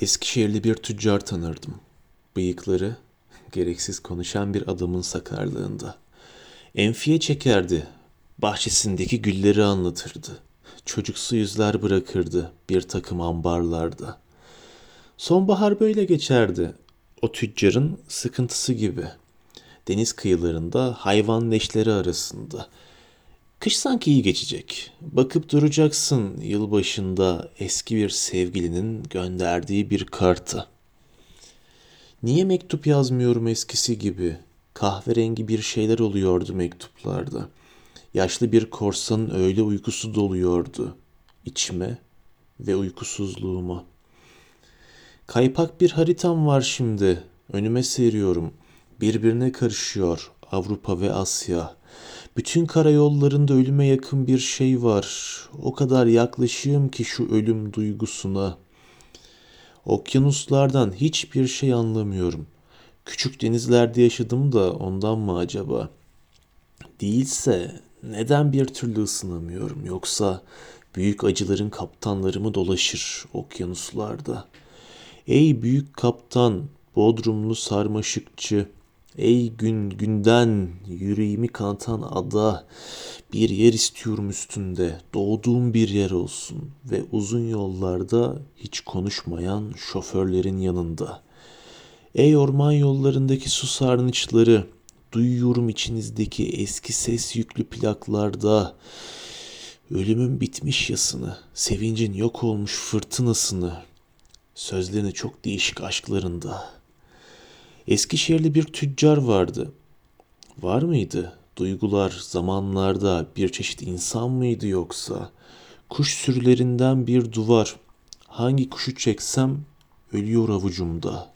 Eskişehirli bir tüccar tanırdım. Bıyıkları, gereksiz konuşan bir adamın sakarlığında. Enfiye çekerdi, bahçesindeki gülleri anlatırdı. Çocuksu yüzler bırakırdı bir takım ambarlarda. Sonbahar böyle geçerdi. O tüccarın sıkıntısı gibi. Deniz kıyılarında hayvan leşleri arasında. Kış sanki iyi geçecek. Bakıp duracaksın yılbaşında eski bir sevgilinin gönderdiği bir kartı. Niye mektup yazmıyorum eskisi gibi? Kahverengi bir şeyler oluyordu mektuplarda. Yaşlı bir korsanın öyle uykusu doluyordu içime ve uykusuzluğuma. Kaypak bir haritam var şimdi. Önüme seriyorum. Birbirine karışıyor Avrupa ve Asya. Bütün karayollarında ölüme yakın bir şey var. O kadar yaklaşığım ki şu ölüm duygusuna. Okyanuslardan hiçbir şey anlamıyorum. Küçük denizlerde yaşadım da ondan mı acaba? Değilse neden bir türlü ısınamıyorum? Yoksa büyük acıların kaptanları mı dolaşır okyanuslarda? Ey büyük kaptan, Bodrumlu sarmaşıkçı, ey gün günden yüreğimi kanatan ada, bir yer istiyorum üstünde, doğduğum bir yer olsun ve uzun yollarda hiç konuşmayan şoförlerin yanında. Ey orman yollarındaki su sarnıçları, duyuyorum içinizdeki eski ses yüklü plaklarda, ölümün bitmiş yasını, sevincin yok olmuş fırtınasını, sözlerini çok değişik aşklarında. Eskişehirli bir tüccar vardı. Var mıydı? Duygular zamanlarda bir çeşit insan mıydı yoksa? Kuş sürülerinden bir duvar. Hangi kuşu çeksem ölüyor avucumda.